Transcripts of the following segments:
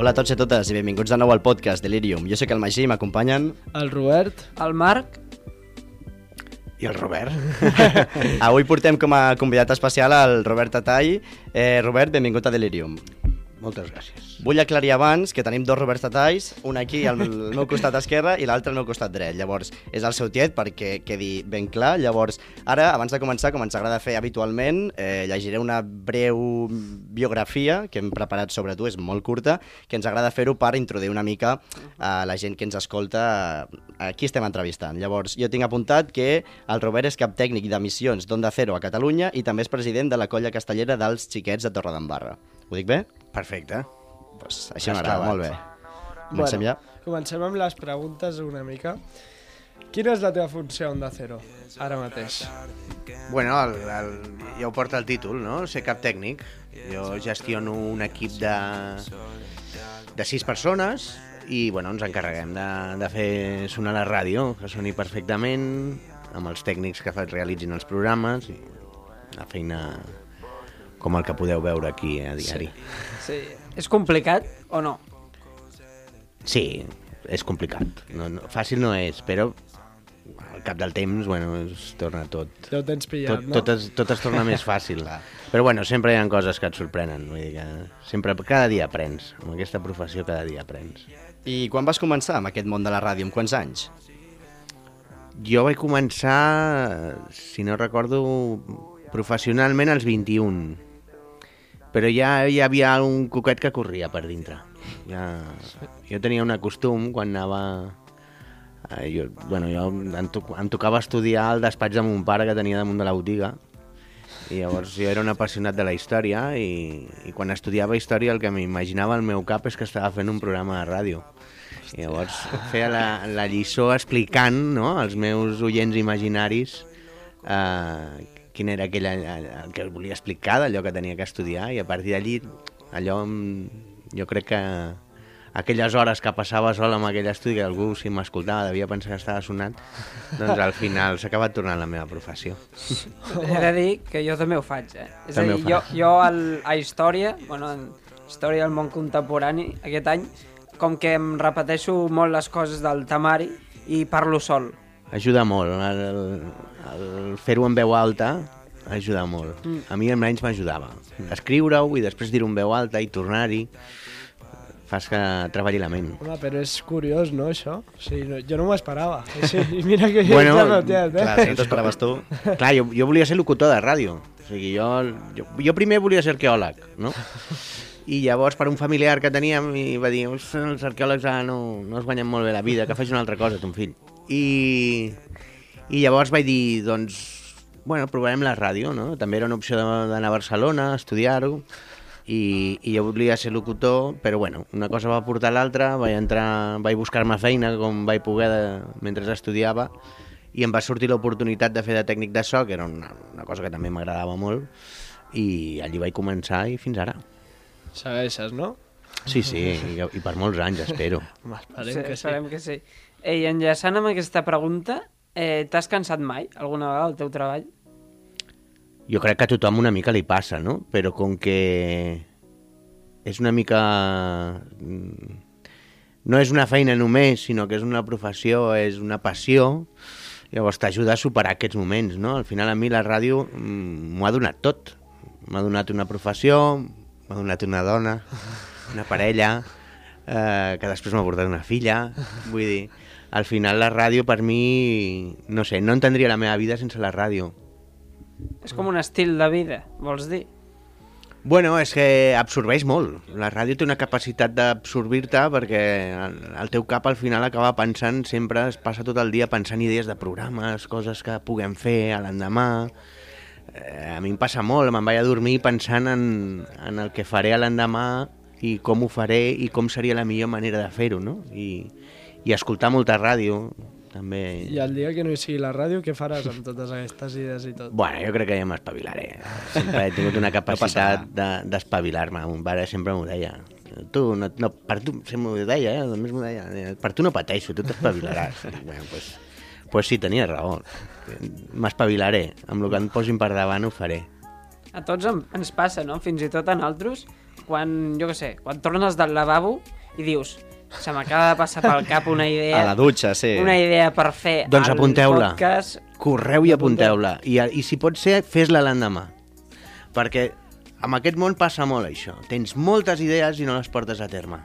Hola a tots i a totes i benvinguts de nou al podcast Delirium. Jo sóc el Magí i m'acompanyen... El Robert. El Marc, I el Robert? Avui portem com a convidat especial el Robert Tatall. Eh, Robert, benvingut a Delirium. Moltes gràcies. Vull aclarir abans que tenim dos Roberts Tatalls, un aquí al meu costat esquerre i l'altre al meu costat dret. Llavors, és el seu tiet perquè quedi ben clar. Llavors, ara, abans de començar, com ens agrada fer habitualment, eh, llegiré una breu biografia que hem preparat sobre tu, és molt curta, que ens agrada fer-ho per introduir una mica a la gent que ens escolta a qui estem entrevistant. Llavors, jo tinc apuntat que el Robert és cap tècnic d'emissions d'Onda Cero a Catalunya i també és president de la colla castellera dels xiquets de Torredembarra. Ho dic bé? Perfecte. Pues així Has m'agrada, molt bé. Comencem ja? Comencem amb les preguntes una mica. Quina és la teva funció a Onda Cero, ara mateix? Bueno, el, el, ja ho porta el títol, no? Ser cap tècnic. Jo gestiono un equip de, de sis persones i bueno, ens encarreguem de, de fer sonar la ràdio, que soni perfectament, amb els tècnics que realitzin els programes i la feina com el que podeu veure aquí a diari. sí. és complicat o no? Sí, és complicat. No, no, fàcil no és, però al cap del temps, bueno, es torna tot... Ja ho tens pillat, tot, no? tot, es, tot es torna més fàcil. Però bueno, sempre hi ha coses que et sorprenen. Vull dir que sempre, cada dia aprens. Amb aquesta professió cada dia aprens. I quan vas començar amb aquest món de la ràdio? Amb quants anys? Jo vaig començar, si no recordo, professionalment als 21. Però ja hi havia un coquet que corria per dintre. Ja, jo tenia un costum quan anava... Eh, jo, bueno, jo em, to em tocava estudiar al despatx de mon pare que tenia damunt de la botiga i llavors jo era un apassionat de la història i, i quan estudiava història el que m'imaginava al meu cap és que estava fent un programa de ràdio. I llavors feia la, la lliçó explicant no, als meus oients imaginaris eh, quin era aquell, el que volia explicar d'allò que tenia que estudiar i a partir d'allí allò em- jo crec que aquelles hores que passava sol amb aquell estudi que algú si m'escoltava devia pensar que estava sonant doncs al final s'ha acabat tornant la meva professió He de dir que jo també ho faig, eh? És També a dir, jo, jo al, a Història, bueno, en Història del món contemporani, aquest any, com que em repeteixo molt les coses del temari i parlo sol. Ajuda molt el, el, el fer-ho en veu alta ajuda molt Mm. a mi almenys m'ajudava escriure-ho i després dir-ho en veu alta i tornar-hi fas que treballi la ment Home, però és curiós, no, això? O sigui, no, jo no m'ho esperava. I, sí, I mira que Bueno, ja no tiet, eh? Clar, si no t'esperaves tu... Clar, jo, jo volia ser locutor de ràdio. O sigui, jo, jo, jo primer volia ser arqueòleg, no? I llavors, per un familiar que teníem, i va dir, "Us, els arqueòlegs ah, no, no es guanyen molt bé la vida, que facis una altra cosa, ton fill. I, I llavors vaig dir, doncs, bueno, provarem la ràdio, no? També era una opció d'anar a Barcelona, estudiar-ho, i, i jo volia ser locutor, però bueno, una cosa va portar l'altra, vaig entrar, vaig buscar-me feina com vaig poder de, mentre estudiava, i em va sortir l'oportunitat de fer de tècnic de so, que era una, una cosa que també m'agradava molt, i allí vaig començar i fins ara. Segueixes, no? Sí, sí, i, i per molts anys, espero. Home, esperem Sí, que sí. esperem que sí. Ei, enllaçant amb aquesta pregunta, eh, t'has cansat mai, alguna vegada, al teu treball? Jo crec que a tothom una mica li passa, no? Però com que és una mica... mm, No és una feina només, sinó que és una professió, és una passió, llavors t'ajuda a superar aquests moments, no? Al final a mi la ràdio mm, m'ho ha donat tot. M'ha donat una professió, m'ha donat una dona, una parella, eh, que després m'ha portat una filla, vull dir... Al final la ràdio per mi, no sé, no entendria la meva vida sense la ràdio. És com un estil de vida, vols dir? Bueno, és que absorbeix molt. La ràdio té una capacitat d'absorbir-te perquè el, teu cap al final acaba pensant, sempre es passa tot el dia pensant idees de programes, coses que puguem fer a l'endemà. Eh, a mi em passa molt, me'n vaig a dormir pensant en, en el que faré a l'endemà i com ho faré i com seria la millor manera de fer-ho, no? I, I escoltar molta ràdio, també... I el dia que no hi sigui la ràdio, què faràs amb totes aquestes idees i tot? Bueno, jo crec que ja m'espavilaré. Sempre he tingut una capacitat de- d'espavilar-me. Mon pare sempre m'ho deia. Tu, no, no, per tu, sempre m'ho deia, eh? Només m'ho deia. eh, Per tu no pateixo, tu t'espavilaràs. Bueno, pues, pues sí, tenia raó. M'espavilaré. Amb el que em posin per davant ho faré. A tots ens passa, no? Fins i tot a nosaltres, quan, jo què sé, quan tornes del lavabo i dius, se m'acaba de passar pel cap una idea... A la dutxa, sí. Una idea per fer Doncs el apunteu-la. podcast. Correu i apunteu-la. I, I si pot ser, fes-la l'endemà. Perquè amb aquest món passa molt això. Tens moltes idees i no les portes a terme.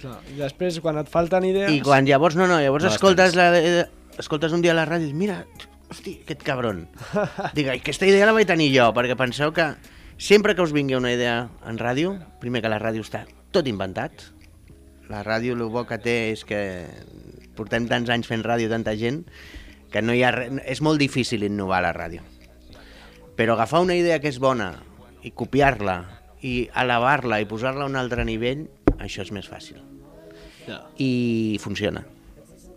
Clar. I després, quan et falten idees... I quan llavors, no, no, llavors No escoltes, la, eh, escoltes un dia a la ràdio i dius, mira, hosti, aquest cabron. Dic, aquesta idea la vaig tenir jo, perquè penseu que sempre que us vingui una idea en ràdio, primer que la ràdio està tot inventat. La ràdio, el bo que té és que portem tants anys fent ràdio, tanta gent, que no hi ha res, és molt difícil innovar la ràdio. Però agafar una idea que és bona i copiar-la i elevar-la i posar-la a un altre nivell, això és més fàcil. I funciona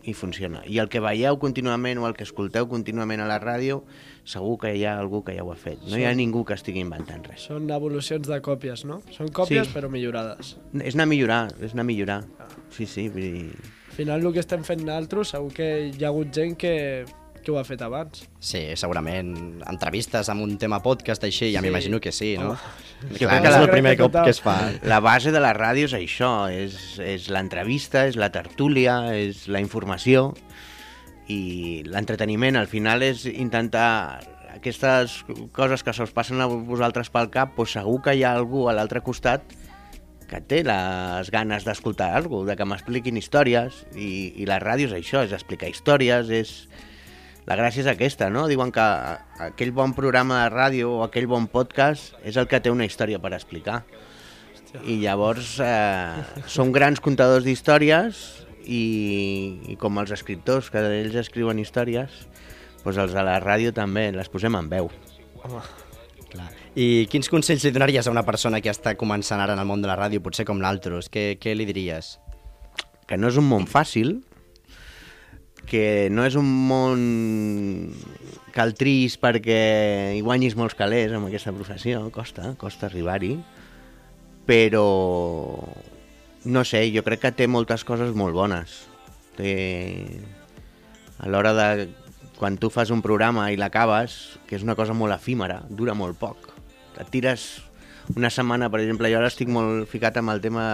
i funciona. I el que veieu contínuament o el que escolteu contínuament a la ràdio, segur que hi ha algú que ja ho ha fet. No hi ha ningú que estigui inventant res. Són evolucions de còpies, no? Són còpies Sí. però millorades. És anar a millorar, és anar a millorar. Sí, sí, vull dir... Al final el que estem fent nosaltres segur que hi ha hagut gent que, que ho ha fet abans. Sí, segurament. Entrevistes amb un tema podcast així, ja Sí. m'imagino que sí, no? Jo Clar, crec que és la- el primer que cop total. que es fa. La base de la ràdio és això, és, és l'entrevista, és la tertúlia, és la informació i l'entreteniment al final és intentar aquestes coses que se us passen a vosaltres pel cap, doncs segur que hi ha algú a l'altre costat que té les ganes d'escoltar alguna cosa, de que m'expliquin històries i, i la ràdio és això, és explicar històries, és... La gràcia és aquesta, no? Diuen que aquell bon programa de ràdio o aquell bon podcast és el que té una història per explicar. I llavors eh, som grans contadors d'històries i, i com els escriptors, que ells escriuen històries, doncs els de la ràdio també les posem en veu. Clar. I quins consells li donaries a una persona que està començant ara en el món de la ràdio, potser com l'altros? Què, què li diries? Que no és un món fàcil, que no és un món caltrís perquè hi guanyis molts calés amb aquesta professió, costa, costa arribar-hi, però no sé, jo crec que té moltes coses molt bones. Té... A l'hora de... Quan tu fas un programa i l'acabes, que és una cosa molt efímera, dura molt poc. Et tires una setmana, per exemple, jo ara estic molt ficat amb el tema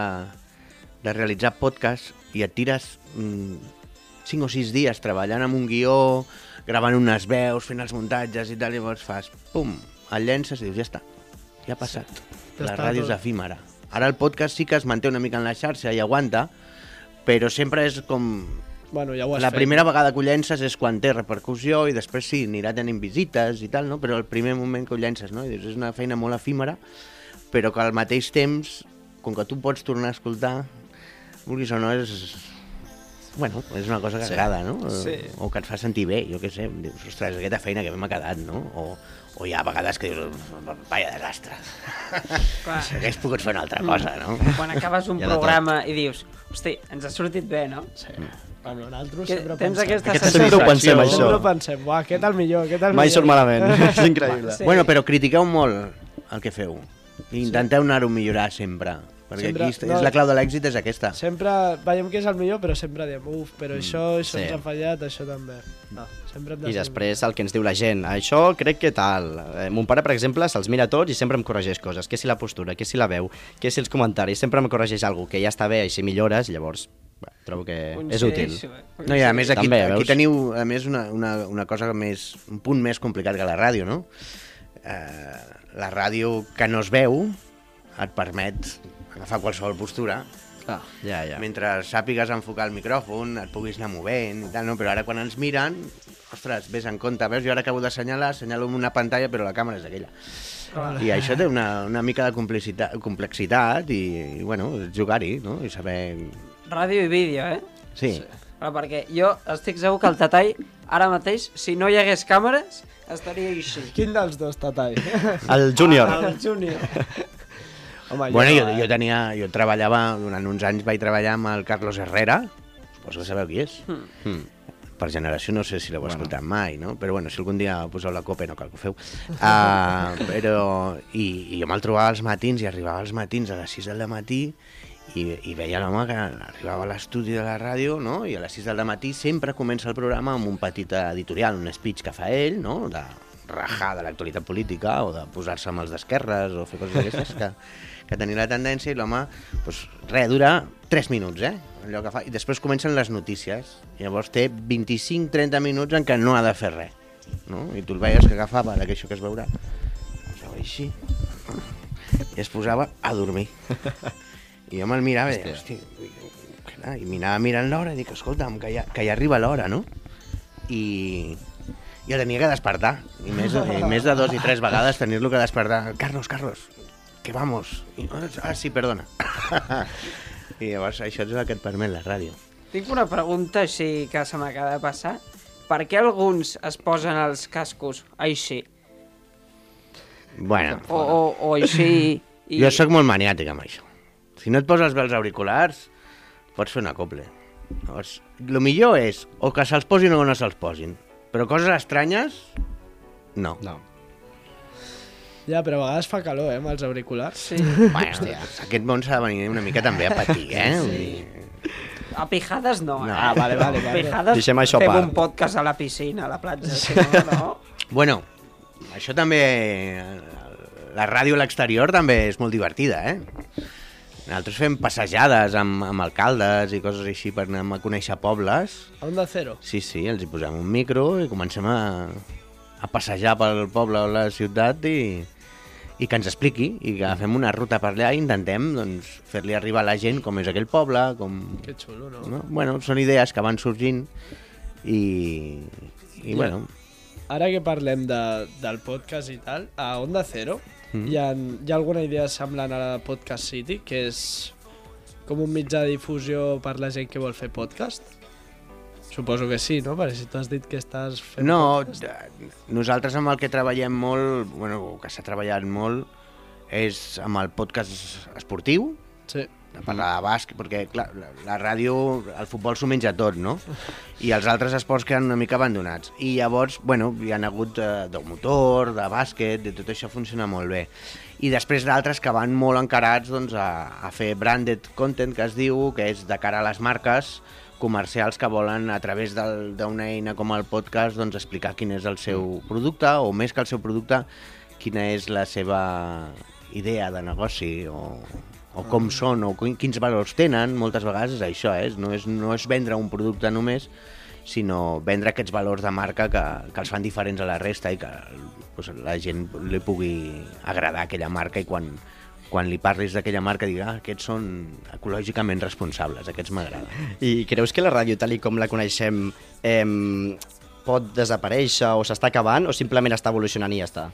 de realitzar podcast i et tires mm, 5 o 6 dies treballant amb un guió, gravant unes veus, fent els muntatges i tal, i llavors fas, pum, el llences i dius, ja està, ja ha passat. Ja La ràdio és efímera. Ara el podcast sí que es manté una mica en la xarxa i aguanta, però sempre és com... Bueno, ja ho has La fet. primera vegada que ho llences és quan té repercussió i després sí, anirà tenint visites i tal, no? però el primer moment que ho llences, no? I dius, és una feina molt efímera, però que al mateix temps, com que tu pots tornar a escoltar, vulguis o no, és... Bueno, és una cosa que Sí. agrada, no? Sí. O que et fa sentir bé, jo què sé. Dius, ostres, aquesta feina que m'ha quedat, no? O, o hi ha vegades que dius, vaya desastre. Clar, Hagués pogut fer una altra cosa, no? quan acabes un de tot. programa i dius, hosti, ens ha sortit bé, no? Sí. Bueno, nosaltres Que, sempre tens pensem. aquesta Aquesta sensació. sempre ho pensem, això. Sempre pensem, uah, aquest el millor, aquest el Mai millor. surt malament, és increïble. Sí. Bueno, però critiqueu molt el que feu. I intenteu anar-ho millorar sempre. Perquè Sempre- aquí és, no. és la clau de l'èxit és aquesta. Sempre veiem que és el millor, però sempre diem, uf, però això, això sí. ens ha fallat, això també. No, sempre de I després el que ens diu la gent, això crec que tal. Eh, mon pare, per exemple, se'ls mira tots i sempre em corregeix coses. Què si la postura, què si la veu, què si els comentaris, sempre em corregeix alguna que ja està bé, així millores, llavors bé, trobo que és útil. Eh? No, i a més aquí, També, aquí veus? teniu a més una, una, una cosa més, un punt més complicat que la ràdio, no? Eh, la ràdio que no es veu et permet agafar qualsevol postura Ah, ja, ja. mentre sàpigues enfocar el micròfon, et puguis anar movent i tal, no? Però ara quan ens miren, ostres, vés en compte, veus? Jo ara acabo d'assenyalar, assenyalo amb una pantalla, però la càmera és aquella. I això té una, una mica de complicitat, complexitat i, i bueno, jugar-hi, no? I saber... Ràdio i vídeo, eh? Sí. sí. Però perquè jo estic segur que el Tatai, ara mateix, si no hi hagués càmeres, estaria així. Quin dels dos, Tatai? El júnior. El júnior. Home, Bueno, jo, eh? jo tenia, jo treballava, durant uns anys vaig treballar amb el Carlos Herrera, suposo que sabeu qui és. Mm. Per generació no sé si l'heu bueno. escoltat mai, no? Però bueno, si algun dia poseu la copa no cal que ho feu. Uh, però, i, i jo me'l trobava als matins i arribava als matins a les 6 del matí i, i veia l'home que arribava a l'estudi de la ràdio no? i a les 6 del matí sempre comença el programa amb un petit editorial, un speech que fa ell, no? de rajar de l'actualitat política o de posar-se amb els d'esquerres o fer coses d'aquestes que, que tenia la tendència i l'home, doncs, res, dura 3 minuts, eh? Allò que fa. I després comencen les notícies. I llavors té 25-30 minuts en què no ha de fer res. No? I tu el veies que agafava ara que això que es veurà. Posava així. I es posava a dormir. I jo me'l mirava i deia, hosti, clar, i mirava mirant l'hora i dic, escolta'm, que ja, que ja arriba l'hora, no? I, i el tenia que despertar. I més, i més de dos i tres vegades tenir-lo que despertar. Carlos, Carlos, que vamos. I, ah, sí, perdona. I llavors això és el que et permet la ràdio. Tinc una pregunta així que se m'acaba de passar. Per què alguns es posen els cascos així? Bueno, O, o, o així... I... jo sóc molt maniàtic amb això. Si no et poses bé els auriculars, pots fer una coble. Llavors, el millor és o que se'ls posin o no se'ls posin. Però coses estranyes, no. No. Ja, però a vegades fa calor, eh, amb els auriculars. Sí. Bueno, aquest món s'ha de venir una mica també a patir, eh? Vull dir, A pijades no, No. eh? Ah, vale, vale, A vale. pijades Deixem això a fem part. un podcast a la piscina, a la platja, si no, no. Bueno, això també... La ràdio a l'exterior també és molt divertida, eh? Nosaltres fem passejades amb, amb alcaldes i coses així per anar a conèixer pobles. A Onda Cero. Sí, sí, els hi posem un micro i comencem a, a passejar pel poble o la ciutat i, i que ens expliqui i que fem una ruta per allà i intentem doncs, fer-li arribar a la gent com és aquell poble, com... Que xulo, no? No? Bueno, són idees que van sorgint i, i Ja. bueno, Ara que parlem de, del podcast i tal, a Onda Cero Mm. hi, ha, hi ha alguna idea semblant a la Podcast City, que és com un mitjà de difusió per la gent que vol fer podcast? Suposo que sí, no? Perquè si tu has dit que estàs fent No, podcast... nosaltres amb el que treballem molt, bueno, que s'ha treballat molt, és amb el podcast esportiu, Sí. de parlar de bàsquet, perquè clar, la, la ràdio, el futbol s'ho menja tot, no? I els altres esports queden una mica abandonats. I llavors, bueno, hi ha hagut de, de motor, de bàsquet, de tot això funciona molt bé. I després d'altres que van molt encarats doncs, a, a fer branded content, que es diu, que és de cara a les marques comercials que volen a través d'una eina com el podcast doncs, explicar quin és el seu producte o més que el seu producte quina és la seva idea de negoci o, o com són o quin- quins valors tenen, moltes vegades és això, eh? no, és, no és vendre un producte només, sinó vendre aquests valors de marca que, que els fan diferents a la resta i que pues, la gent li pugui agradar aquella marca i quan, quan li parlis d'aquella marca digui ah, aquests són ecològicament responsables, aquests m'agraden. I creus que la ràdio, tal i com la coneixem, eh, pot desaparèixer o s'està acabant o simplement està evolucionant i ja està?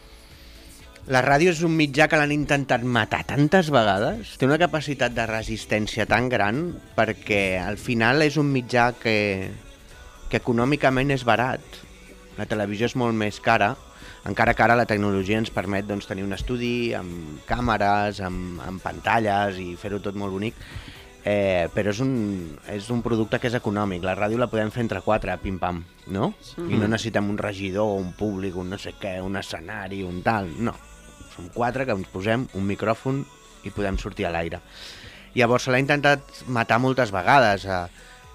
La ràdio és un mitjà que l'han intentat matar tantes vegades, té una capacitat de resistència tan gran perquè al final és un mitjà que, que econòmicament és barat. La televisió és molt més cara, encara que ara la tecnologia ens permet doncs, tenir un estudi amb càmeres, amb, amb pantalles i fer-ho tot molt bonic, eh, però és un, és un producte que és econòmic. La ràdio la podem fer entre quatre, pim-pam, no? I no necessitem un regidor, un públic, un no sé què, un escenari, un tal, no. Som quatre que ens posem un micròfon i podem sortir a l'aire. Llavors se l'ha intentat matar moltes vegades. eh,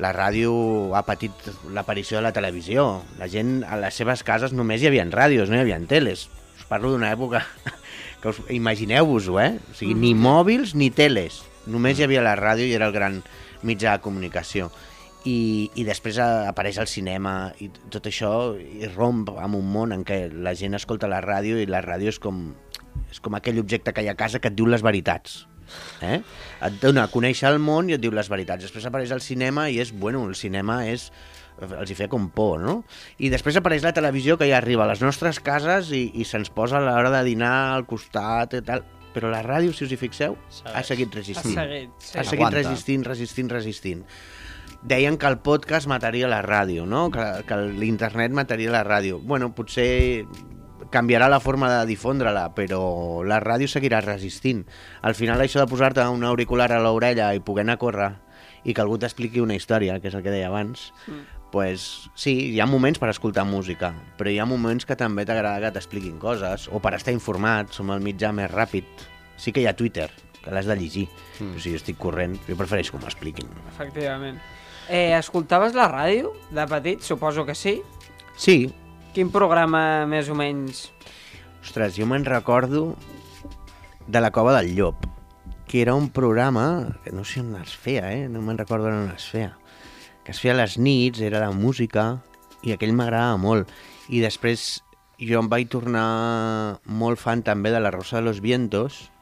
La ràdio ha patit l'aparició de la televisió. La gent a les seves cases només hi havia ràdios, no hi havia teles. Us parlo d'una època que us, imagineu-vos-ho, eh? O sigui, ni mòbils ni teles. Només hi havia la ràdio i era el gran mitjà de comunicació. I, i després apareix el cinema i tot això i romp amb un món en què la gent escolta la ràdio i la ràdio és com, és com aquell objecte que hi ha a casa que et diu les veritats. Eh? Et dona a conèixer el món i et diu les veritats. Després apareix el cinema i és, bueno, el cinema és els hi feia com por, no? I després apareix la televisió que ja arriba a les nostres cases i, i se'ns posa a l'hora de dinar al costat i tal. Però la ràdio, si us hi fixeu, ha Segueix. seguit Ha resistint. seguit, sí. Ha seguit Aguanta. resistint, resistint, resistint. Deien que el podcast mataria la ràdio, no? Que, que l'internet mataria la ràdio. Bueno, potser canviarà la forma de difondre-la, però la ràdio seguirà resistint. Al final això de posar-te un auricular a l'orella i poder anar a córrer i que algú t'expliqui una història, que és el que deia abans, mm. pues, sí, hi ha moments per escoltar música, però hi ha moments que també t'agrada que t'expliquin coses, o per estar informat, som el mitjà més ràpid. Sí que hi ha Twitter, que l'has de llegir, mm. però si jo estic corrent, jo prefereixo que m'ho expliquin. Efectivament. Eh, escoltaves la ràdio de petit? Suposo que sí. Sí, Quin programa més o menys... Ostres, jo me'n recordo de la Cova del Llop, que era un programa, que no sé on es feia, eh? no me'n recordo on es feia, que es feia a les nits, era de música, i aquell m'agradava molt. I després jo em vaig tornar molt fan també de La Rosa de los Vientos,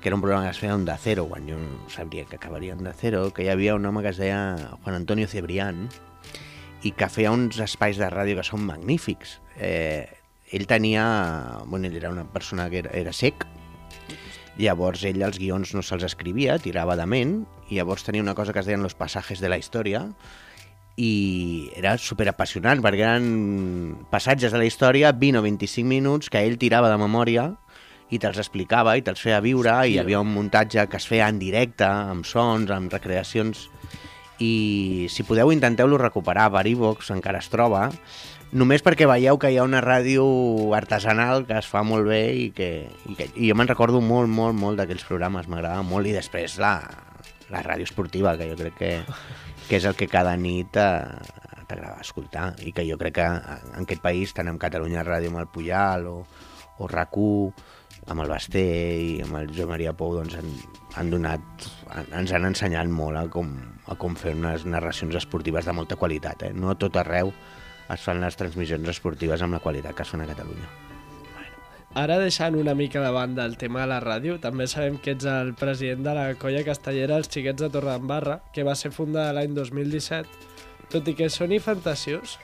que era un programa que es feia Onda Cero, quan jo no sabria que acabaria Onda Cero, que hi havia un home que es deia Juan Antonio Cebrián, i que feia uns espais de ràdio que són magnífics. Eh, ell tenia... Bueno, ell era una persona que era, era sec, llavors ell els guions no se'ls escrivia, tirava de ment, i llavors tenia una cosa que es deien los passajes de la història, i era super apassionant perquè eren passatges de la història 20 o 25 minuts que ell tirava de memòria i te'ls explicava i te'ls feia viure Hòstia. i hi havia un muntatge que es feia en directe, amb sons, amb recreacions i si podeu intenteu-lo recuperar. Per iVox, encara es troba. Només perquè veieu que hi ha una ràdio artesanal que es fa molt bé i que, i que i jo me'n recordo molt, molt, molt d'aquells programes, m'agradava molt. I després la, la ràdio esportiva que jo crec que, que és el que cada nit eh, t'agrada escoltar. I que jo crec que en aquest país, tant en Catalunya Ràdio amb el Puyal o, o RAC1 amb el Basté i amb el Joan Maria Pou doncs han, han donat, han, ens han ensenyat molt a com, a com fer unes narracions esportives de molta qualitat. Eh? No a tot arreu es fan les transmissions esportives amb la qualitat que es fan a Catalunya. Ara deixant una mica de banda el tema de la ràdio, també sabem que ets el president de la colla castellera Els Xiquets de Torredembarra, que va ser fundada l'any 2017. Tot i que soni fantasiós,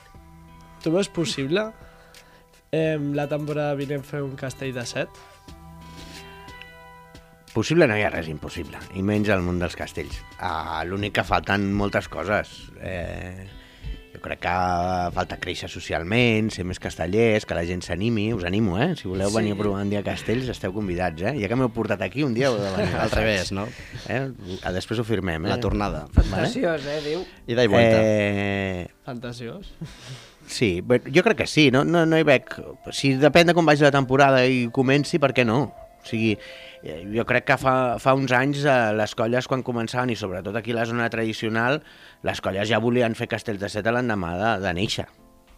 tu veus possible eh, la temporada vinent fer un castell de set? Possible no hi ha res impossible, i menys al món dels castells. Uh, L'únic que falten moltes coses. Eh, jo crec que falta créixer socialment, ser més castellers, que la gent s'animi. Us animo, eh? Si voleu Sí. venir a provar un dia a castells, esteu convidats, eh? Ja que m'heu portat aquí, un dia heu de venir. Al revés, no? Eh? Ah, Després ho firmem, eh? La tornada. Fantasiós, eh, diu. Ida i vuelta. Eh, Fantasiós. Sí, jo crec que sí, no, no, no hi veig... Si depèn de com vagi la temporada i comenci, per què no? O sigui, eh, jo crec que fa, fa uns anys eh, les colles quan començaven, i sobretot aquí a la zona tradicional, les colles ja volien fer castells de set a l'endemà de, de néixer.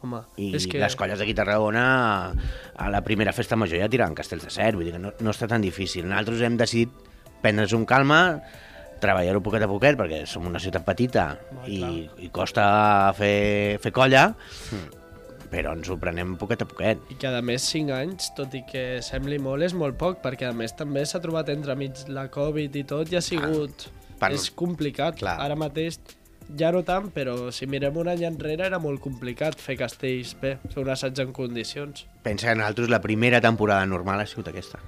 Home, I és que... les colles d'aquí a Tarragona a la primera festa major ja tiraven castells de set, vull dir que no, no està tan difícil. Nosaltres hem decidit prendre's un calma, treballar-ho poquet a poquet, perquè som una ciutat petita Home, i, clar. i costa fer, fer colla, però ens ho prenem poquet a poquet. I que a més 5 anys, tot i que sembli molt, és molt poc, perquè a més també s'ha trobat entremig la Covid i tot, i ha sigut... per- És complicat. Clar. Ara mateix ja no tant, però si mirem un any enrere era molt complicat fer castells bé, fer un assaig en condicions. Pensa que nosaltres la primera temporada normal ha sigut aquesta.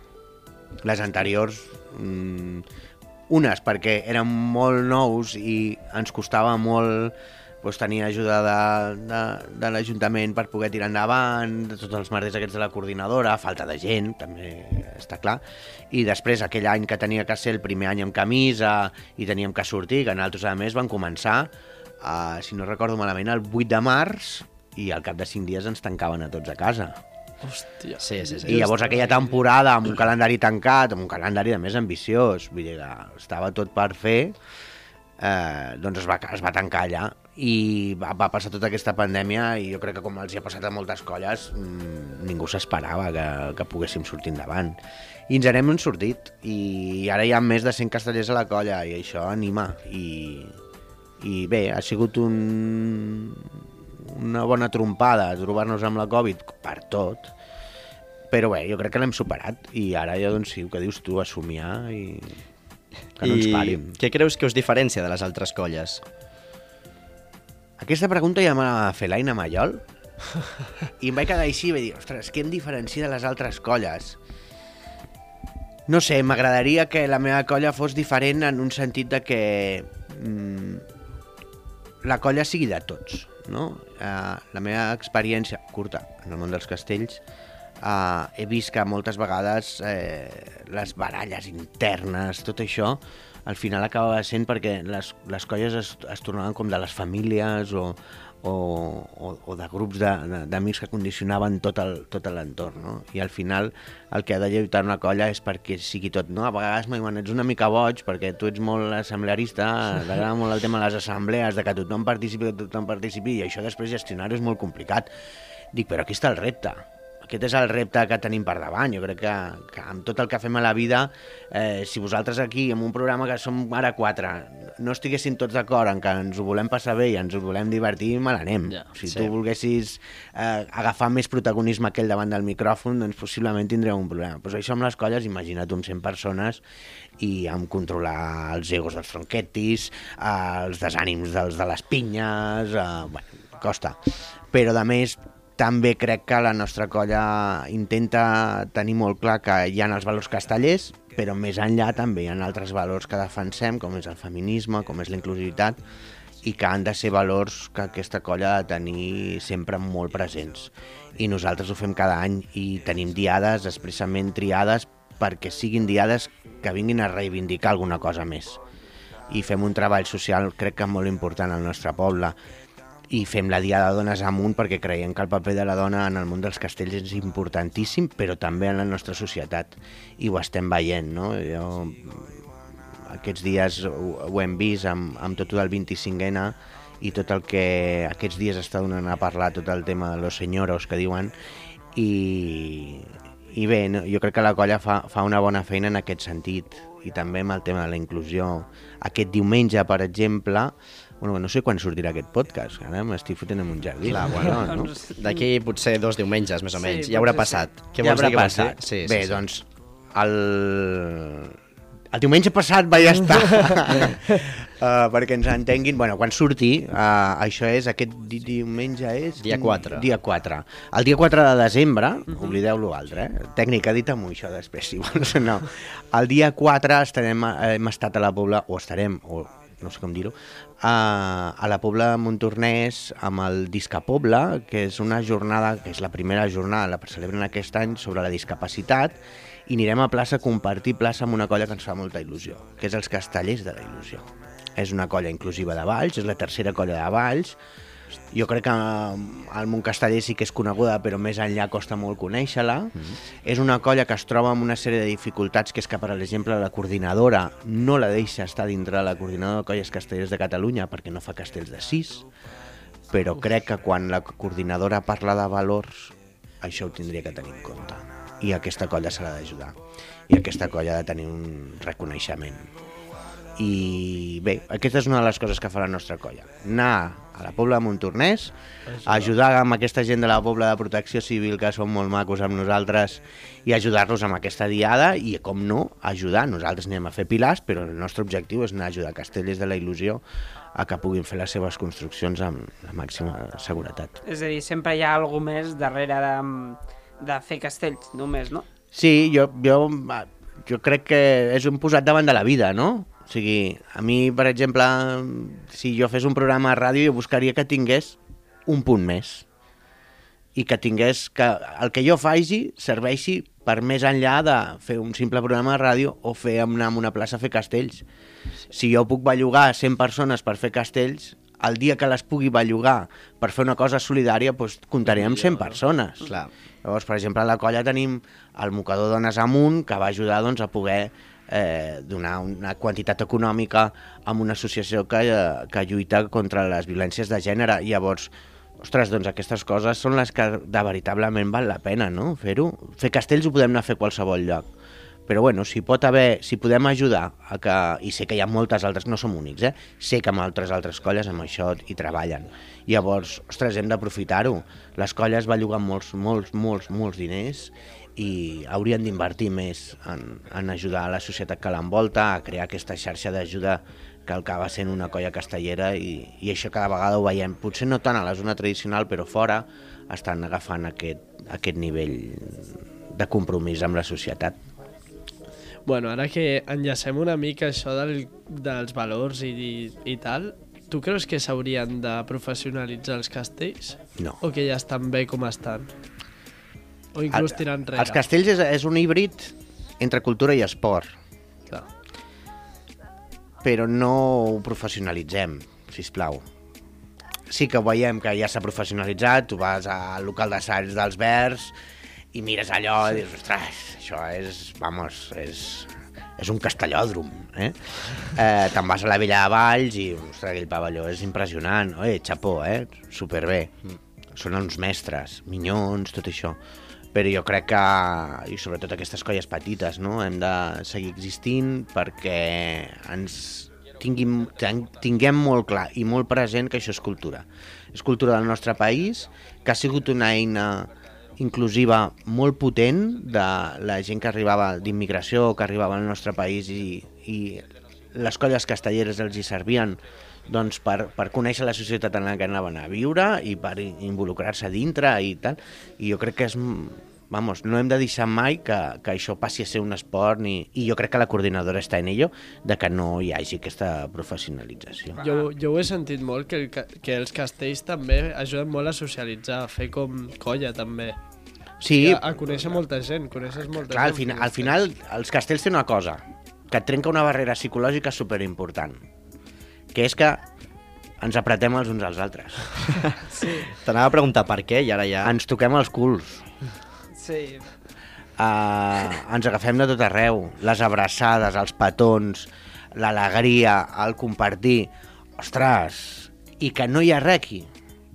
Les anteriors, mm, unes perquè eren molt nous i ens costava molt doncs, tenir ajuda de, de, de l'Ajuntament per poder tirar endavant, de tots els merders aquests de la coordinadora, falta de gent, també està clar. I després, aquell any que tenia que ser el primer any amb camisa i teníem que sortir, que nosaltres, a més, van començar, uh, si no recordo malament, el 8 de març i al cap de 5 dies ens tancaven a tots a casa. Hòstia. Sí, sí, sí. I llavors aquella temporada amb un calendari tancat, amb un calendari de més ambiciós, vull dir estava tot per fer, eh, doncs es va, es va tancar allà i va, va passar tota aquesta pandèmia i jo crec que com els hi ha passat a moltes colles mmm, ningú s'esperava que, que poguéssim sortir endavant i ens n'hem sortit i ara hi ha més de 100 castellers a la colla i això anima i, i bé, ha sigut un, una bona trompada trobar-nos amb la Covid per tot però bé, jo crec que l'hem superat i ara ja doncs sí, el que dius tu, a somiar i que no ens parin. què creus que us diferencia de les altres colles? Aquesta pregunta ja me la va fer l'Aina Mallol i em vaig quedar així i vaig dir, ostres, què em diferencia de les altres colles? No sé, m'agradaria que la meva colla fos diferent en un sentit de que mm, la colla sigui de tots, no? Uh, la meva experiència curta en el món dels castells Uh, he vist que moltes vegades eh, les baralles internes, tot això, al final acabava sent perquè les, les colles es, es tornaven com de les famílies o, o, o, o de grups d'amics que condicionaven tot el- tot l'entorn, no? I al final el que ha de lluitar una colla és perquè sigui tot, no? A vegades diuen, ets una mica boig perquè tu ets molt assemblearista, t'agrada molt el tema de les assemblees, de que tothom participi, que tothom participi, i això després gestionar-ho és molt complicat. Dic, però aquí està el repte. Aquest és el repte que tenim per davant. Jo crec que, que amb tot el que fem a la vida, eh, si vosaltres aquí, en un programa que som ara quatre, no estiguessin tots d'acord en que ens ho volem passar bé i ens ho volem divertir, me n'anem. Ja, si sí. tu volguessis eh, agafar més protagonisme aquell davant del micròfon, doncs possiblement tindreu un problema. Pues això amb les colles, imagina't amb 100 persones i amb controlar els egos dels franquetis, eh, els desànims dels de les pinyes, eh, bueno, costa. Però, a més, també crec que la nostra colla intenta tenir molt clar que hi ha els valors castellers, però més enllà també hi ha altres valors que defensem, com és el feminisme, com és la inclusivitat, i que han de ser valors que aquesta colla ha de tenir sempre molt presents. I nosaltres ho fem cada any i tenim diades expressament triades perquè siguin diades que vinguin a reivindicar alguna cosa més. I fem un treball social, crec que molt important al nostre poble, i fem la Diada de Dones amunt perquè creiem que el paper de la dona en el món dels castells és importantíssim, però també en la nostra societat. I ho estem veient, no? Jo, aquests dies ho, ho hem vist amb, amb tot el 25N i tot el que aquests dies està donant a parlar, tot el tema de los senyoros que diuen, i, i bé, no, jo crec que la colla fa, fa una bona feina en aquest sentit i també amb el tema de la inclusió. Aquest diumenge, per exemple, bueno, no sé quan sortirà aquest podcast, ara m'estic fotent en un jardí. Clar, bueno, no? Doncs- D'aquí potser dos diumengos, més o Sí, menys. ja haurà passat. Què ja vols haurà dir? Què vols dir? passat. Sí, Bé, sí, sí. doncs, el... El diumenge passat vaig estar, uh, perquè ens entenguin, bueno, quan surti, uh, això és, aquest di diumenge és... Dia 4. Dia 4. El dia 4 de desembre, oblideu l'altre, eh? Tècnica, dit-m'ho això després, si vols. No. El dia 4 estarem, hem estat a la Pobla, o estarem, o no sé com dir-ho, a, a la Pobla de Montornès amb el Disca Pobla, que és una jornada, que és la primera jornada, la celebren aquest any, sobre la discapacitat, i anirem a plaça a compartir plaça amb una colla que ens fa molta il·lusió, que és els Castellers de la Il·lusió. És una colla inclusiva de Valls, és la tercera colla de Valls, jo crec que el món casteller sí que és coneguda, però més enllà costa molt conèixer-la. Mm -hmm. És una colla que es troba amb una sèrie de dificultats, que és que, per exemple, la coordinadora no la deixa estar dintre de la coordinadora de colles castellers de Catalunya perquè no fa castells de sis, però crec que quan la coordinadora parla de valors, això ho tindria que tenir en compte. I aquesta colla s'ha d'ajudar. I aquesta colla ha de tenir un reconeixement i bé, aquesta és una de les coses que fa la nostra colla. Anar a la Pobla de Montornès, ajudar amb aquesta gent de la Pobla de Protecció Civil que són molt macos amb nosaltres i ajudar-los amb aquesta diada i, com no, ajudar. Nosaltres anem a fer pilars, però el nostre objectiu és anar a ajudar Castellers de la Il·lusió a que puguin fer les seves construccions amb la màxima seguretat. És a dir, sempre hi ha alguna més darrere de, de fer castells, només, no? Sí, jo, jo, jo crec que és un posat davant de la vida, no? O sigui, a mi, per exemple, si jo fes un programa a ràdio, jo buscaria que tingués un punt més. I que tingués que el que jo faci serveixi per més enllà de fer un simple programa de ràdio o fer anar a una plaça a fer castells. Si jo puc bellugar 100 persones per fer castells, el dia que les pugui bellugar per fer una cosa solidària, doncs comptaré amb 100 persones. Clar. Llavors, per exemple, a la colla tenim el mocador Dones Amunt, que va ajudar doncs, a poder eh, donar una quantitat econòmica a una associació que, eh, que lluita contra les violències de gènere. Llavors, ostres, doncs aquestes coses són les que de veritablement val la pena, no?, fer-ho. Fer castells ho podem anar a fer a qualsevol lloc. Però bueno, si pot haver, si podem ajudar a que, i sé que hi ha moltes altres, no som únics, eh? sé que amb altres altres colles amb això hi treballen. Llavors, ostres, hem d'aprofitar-ho. Les colles belluguen molts, molts, molts, molts diners i haurien d'invertir més en, en ajudar a la societat que l'envolta, a crear aquesta xarxa d'ajuda que acaba sent una colla castellera i, i això cada vegada ho veiem. Potser no tant a la zona tradicional, però fora estan agafant aquest, aquest nivell de compromís amb la societat. Bueno, ara que enllacem una mica això del, dels valors i, i, i tal, tu creus que s'haurien de professionalitzar els castells? No. O que ja estan bé com estan? O inclús El- tirar enrere. Els castells és, és un híbrid entre cultura i esport, Clar. però no ho professionalitzem, si plau. Sí que veiem que ja s'ha professionalitzat, tu vas al local d'assaig dels Verds i mires allò i dius, ostres, això és, vamos, és, és un castellòdrom, eh? eh Te'n vas a la Vella de Valls i, ostres, aquell pavelló és impressionant. Oi, xapó, eh? Superbé. Són uns mestres, minyons, tot això. Però jo crec que, i sobretot aquestes colles petites, no? hem de seguir existint perquè ens tinguin, ten- tinguem molt clar i molt present que això és cultura. És cultura del nostre país, que ha sigut una eina inclusiva molt potent de la gent que arribava d'immigració, que arribava al nostre país i, i les colles castelleres els hi servien doncs, per, per conèixer la societat en la que anaven a viure i per involucrar-se dintre i tal. I jo crec que és... Vamos, no hem de deixar mai que, que això passi a ser un esport ni, i jo crec que la coordinadora està en ello de que no hi hagi aquesta professionalització. Jo, jo ho he sentit molt, que, el, que els castells també ajuden molt a socialitzar, a fer com colla també. Sí, A, a conèixer molta gent, coneixes molta clar, al, gent. final, al final els castells tenen una cosa, que et trenca una barrera psicològica superimportant, que és que ens apretem els uns als altres. T'anava a preguntar per què i ara ja... Ens toquem els culs. Sí. Uh, ens agafem de tot arreu. Les abraçades, els petons, l'alegria, el compartir. Ostres, i que no hi ha res aquí.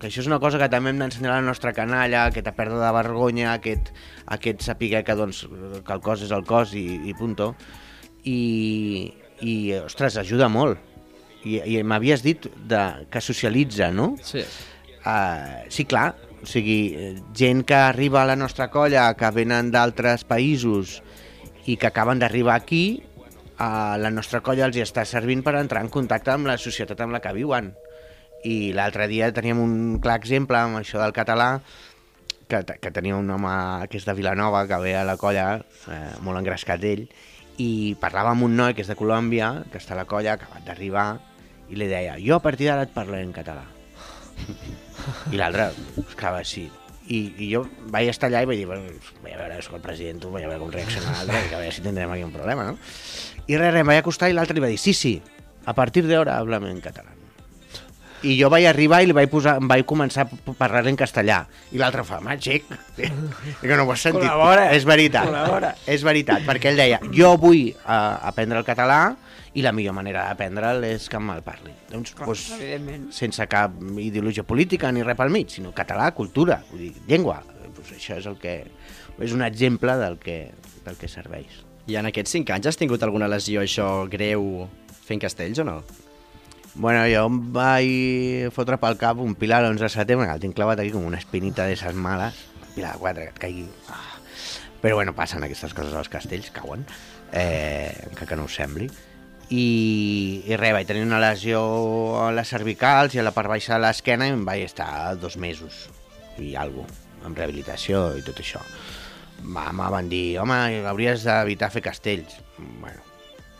Que això és una cosa que també hem d'ensenyar a la nostra canalla, aquesta pèrdua de vergonya, aquest, aquest saber que, doncs, que el cos és el cos i, i punto. I, i, ostres, ajuda molt. I, i m'havies dit de, que socialitza, no? Sí. Uh, sí, clar, o sigui, gent que arriba a la nostra colla, que venen d'altres països i que acaben d'arribar aquí, a la nostra colla els hi està servint per entrar en contacte amb la societat amb la que viuen. I l'altre dia teníem un clar exemple amb això del català, que, que tenia un home que és de Vilanova, que ve a la colla, eh, molt engrescat ell, i parlava amb un noi que és de Colòmbia, que està a la colla, acabat d'arribar, i li deia, jo a partir d'ara et parlaré en català. I l'altre es quedava així. I, I jo vaig estar allà i vaig dir, bueno, vaig a veure, soc el president, vaig a veure com reacciona l'altre, i a veure si tindrem aquí un problema, no? I res, res, em vaig acostar i l'altre li va dir, sí, sí, a partir d'ara háblame en català. I jo vaig arribar i li vaig posar, em vaig començar a parlar en castellà. I l'altre fa, i que no ho has sentit. Col·labora. És veritat, Col·labora. és veritat, perquè ell deia, jo vull uh, aprendre el català i la millor manera d'aprendre'l és que me'l parli. Doncs, doncs, Evidentment. sense cap ideologia política ni res pel mig, sinó català, cultura, vull dir, llengua. Pues això és el que és un exemple del que, del que serveix. I en aquests 5 anys has tingut alguna lesió això greu fent castells o no? Bueno, jo em vaig fotre pel cap un pilar l'11 de setembre, que el tinc clavat aquí com una espinita de ses males, un pilar de 4 que et caigui. Ah. Però bueno, passen aquestes coses als castells, cauen, eh, que, que no us sembli. I, i res, vaig tenir una lesió a les cervicals i a la part baixa de l'esquena i em vaig estar dos mesos i alguna amb rehabilitació i tot això. Va, me van dir, home, hauries d'evitar fer castells. Bueno,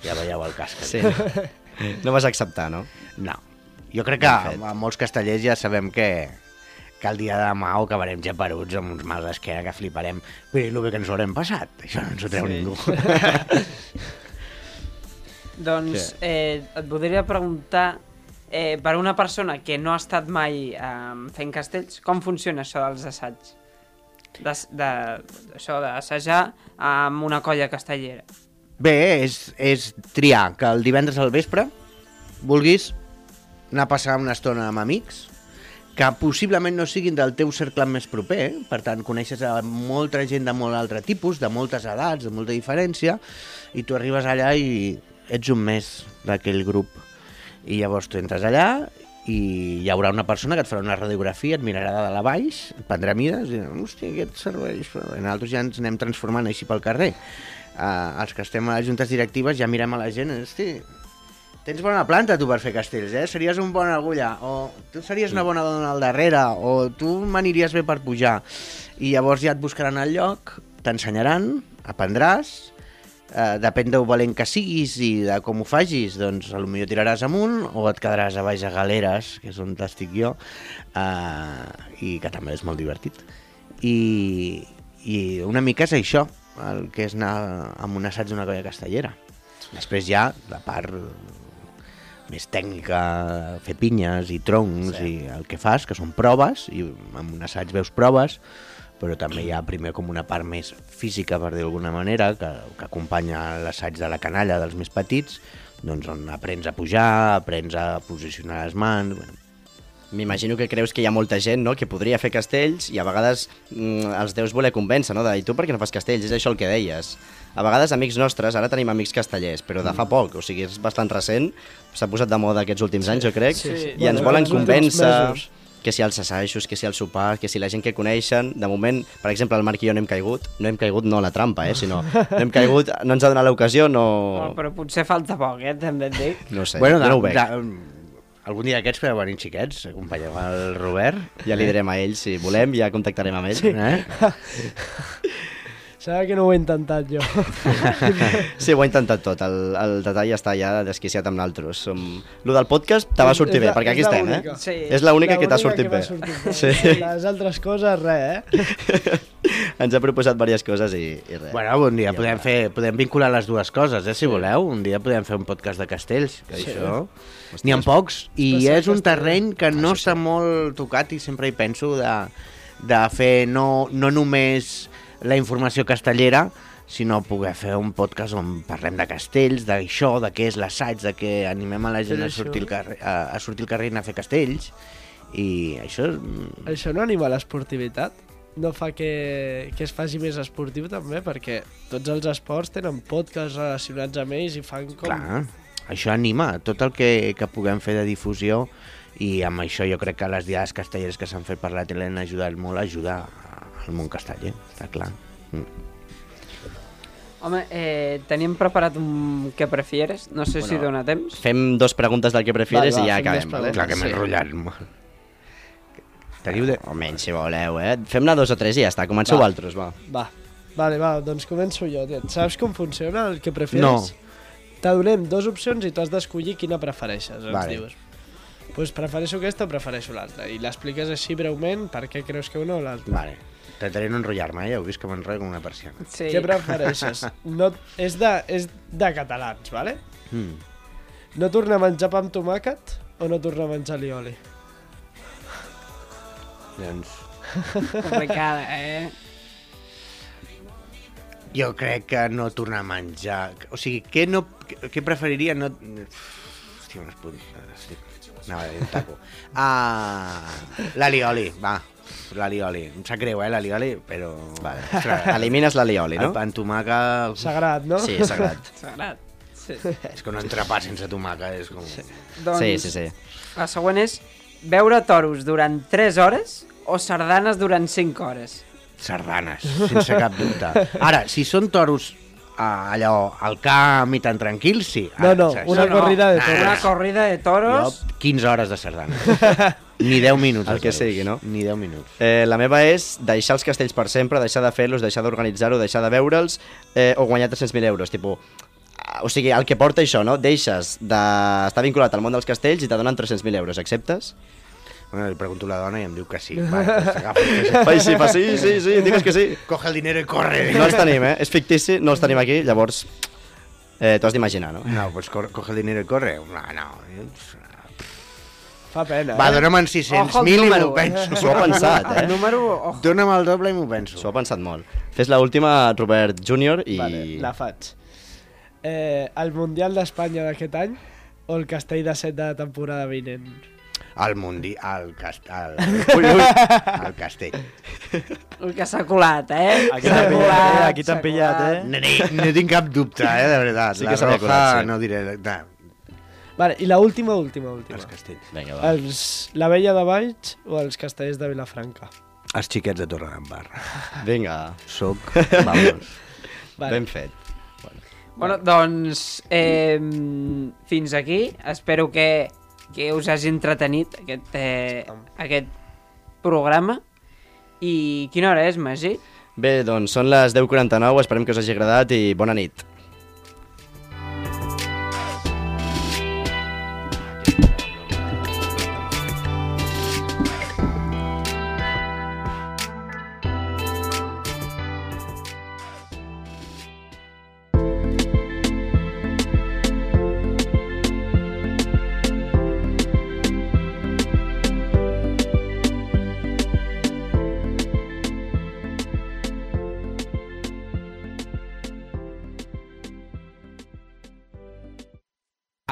ja veieu el cas que Sí. no vas acceptar, no? no. Jo crec que a molts castellers ja sabem que, que el dia de demà ho acabarem japeruts amb uns mals d'esquena que fliparem. Però el bé que ens ho haurem passat, això no ens ho treu Sí. ningú. Doncs eh, et voldria preguntar, eh, per una persona que no ha estat mai eh, fent castells, com funciona això dels assaigs? De, de, això d'assajar amb una colla castellera. Bé, és, és triar que el divendres al vespre vulguis anar a passar una estona amb amics que possiblement no siguin del teu cercle més proper, eh? per tant coneixes a molta gent de molt altre tipus, de moltes edats, de molta diferència, i tu arribes allà i ets un més d'aquell grup. I llavors tu entres allà i hi haurà una persona que et farà una radiografia, et mirarà de dalt a baix, et prendrà mides i dirà, hòstia, aquest serveix... però bé, Nosaltres ja ens anem transformant així pel carrer. Uh, els que estem a les juntes directives ja mirem a la gent, hosti, tens bona planta tu per fer castells, eh? Series un bon agulla, o tu series una bona dona al darrere, o tu m'aniries bé per pujar. I llavors ja et buscaran el lloc, t'ensenyaran, aprendràs, eh, depèn del valent que siguis i de com ho facis, doncs millor tiraràs amunt o et quedaràs a baix a galeres, que és on estic jo, eh, i que també és molt divertit. I, i una mica és això, el que és anar amb un assaig d'una colla castellera. Després hi ha la part més tècnica, fer pinyes i troncs sí. i el que fas, que són proves, i amb un assaig veus proves, però també hi ha primer com una part més física, per dir d'alguna manera, que, que acompanya l'assaig de la canalla dels més petits, doncs on aprens a pujar, aprens a posicionar les mans... Bueno, M'imagino que creus que hi ha molta gent no? que podria fer castells i a vegades mm, els deus voler convèncer, no? De, I tu per què no fas castells? És això el que deies. A vegades amics nostres, ara tenim amics castellers, però de fa Mm. poc, o sigui, és bastant recent, s'ha posat de moda aquests últims anys, jo crec, sí. i Bueno, ens volen convèncer mesos. Que si els assajos, que si el sopar, que si la gent que coneixen. De moment, per exemple, el Marc i jo no hem caigut, no hem caigut no a la trampa, eh, sinó no hem caigut, no ens ha donat l'ocasió, Oh, no... però potser falta poc, eh, també et dic. No sé, bueno, jo no ho veig. algun dia d'aquests podeu venir xiquets, acompanyeu el Robert. Ja li direm a ell, si volem, ja contactarem amb ell. Sí. Eh? Sabe que no ho he intentat jo. Sí, ho ha intentat tot. El, el detall està ja desquiciat amb naltros. Som... Lo del podcast te va sortir És bé, la- perquè aquí estem, eh? Sí. És l'única que t'ha sortit bé. sortit bé. Sí. Les altres coses, res, eh? Ens ha proposat diverses coses i, i res. Bueno, un dia podem, fer, podem vincular les dues coses, eh, si voleu. Un dia podem fer un podcast de castells, que Sí. això... N'hi ha pocs, i és un terreny que no està molt tocat i sempre hi penso de, de fer no, no només la informació castellera, sinó poder fer un podcast on parlem de castells, d'això, de què és l'assaig, de què animem a la gent a sortir, al carrer, a, a sortir al carrer i anar a fer castells. I això. Això no anima l'esportivitat? No fa que, que es faci més esportiu també? Perquè tots els esports tenen podcasts relacionats amb ells i fan com... Clar, això anima tot el que, que puguem fer de difusió i amb això jo crec que les diades castelleres que s'han fet per la tele han ajudat molt a ajudar al món casteller, està clar. Mm. Home, eh, teníem preparat un què prefieres, no sé si Bueno, dona temps. Fem dos preguntes del que prefieres Va, va, i ja acabem, vale? Clar que m'he Sí. enrotllat molt. Teniu de... O menys, si voleu, eh? Fem-ne dos o tres i ja està. Comenceu Va. altres, va. Va, vale, va, doncs començo jo. Tio. Saps com funciona el que prefieres? No. T'adonem dues opcions i tu has d'escollir quina prefereixes. Ens Vale. dius. Pues prefereixo aquesta o prefereixo l'altra. I l'expliques així breument per què creus que una o l'altra. Vale. De no enrotllar-me, eh? Ja heu vist que m'enrotllo com una persiana. Sí. Què prefereixes? No, és, de, és de catalans, vale? Mm. No tornar a menjar pa amb tomàquet o no tornar a menjar lioli? Doncs Complicada, eh? jo crec que no tornar a menjar... O sigui, què, no, què preferiria no... Hòstia, unes puntes... Anava a dir un taco. Ah, l'alioli, va. L'alioli. Em sap greu, eh, l'alioli, però... Vale. Ostres, Elimines l'alioli, el no? pa amb. Sagrat, no? Sí, sagrat. Sagrat. Sí. És que un entrepà sense tomàca és com... Doncs Sí, sí, sí. la següent és veure toros durant 3 hores o sardanes durant 5 hores. Sardanes, sense cap dubte. Ara, si són toros ah, allò, al camp i tan tranquils, sí. No, Ara, no, saps? una corrida de Ah. toros. Una corrida de toros... Jo, 15 hores de sardanes. Ni 10 minuts. El que sigui, no? Ni 10 minuts. Eh, la meva és deixar els castells per sempre, deixar de fer-los, deixar d'organitzar-ho, deixar de veure'ls eh, o guanyar 300.000 euros. Tipo, ah, o sigui, el que porta això, no? Deixes d'estar vinculat al món dels castells i te donen 300.000 euros. Acceptes? Bueno, li pregunto a la dona i em diu que sí. Vale, doncs Ai, sí, fa sí, sí, sí, digues que sí. Coge el dinero i corre. No els tenim, eh? És fictici, no els tenim aquí, llavors eh, t'ho has d'imaginar, no? No, pues coge el dinero i corre. No, no. Fa pena, Va, eh? dona'm en Ojo al 600.000 i m'ho penso. S'ho ha pensat, eh? El número... Oh, Dona'm el doble i m'ho penso. S'ho ha pensat molt. Fes la última, Robert Júnior, i... Vale, la faig. Eh, el Mundial d'Espanya d'aquest any o el Castell de set de la temporada vinent? El Mundi, el, cast, el, Ui, ui. el castell. el que s'ha colat, eh? Aquí t'han pillat, eh? Aquí t'han pillat, eh? No, no, no tinc cap dubte, eh, de veritat. Sí la que s'havia Roja, colat, sí. no diré... No, Vale, i la última, última, última. els castells. Vinga, va. Els, la Vella de Valls o els castells de Vilafranca? Els xiquets de Torredembarra. Vinga, Soc, vamos. Vale. ben fet. Bueno, doncs, eh, fins aquí. Espero que, que us hagi entretenit aquest, eh, aquest programa. I quina hora és, Magí? Bé, doncs són les 10.49, esperem que us hagi agradat i bona nit.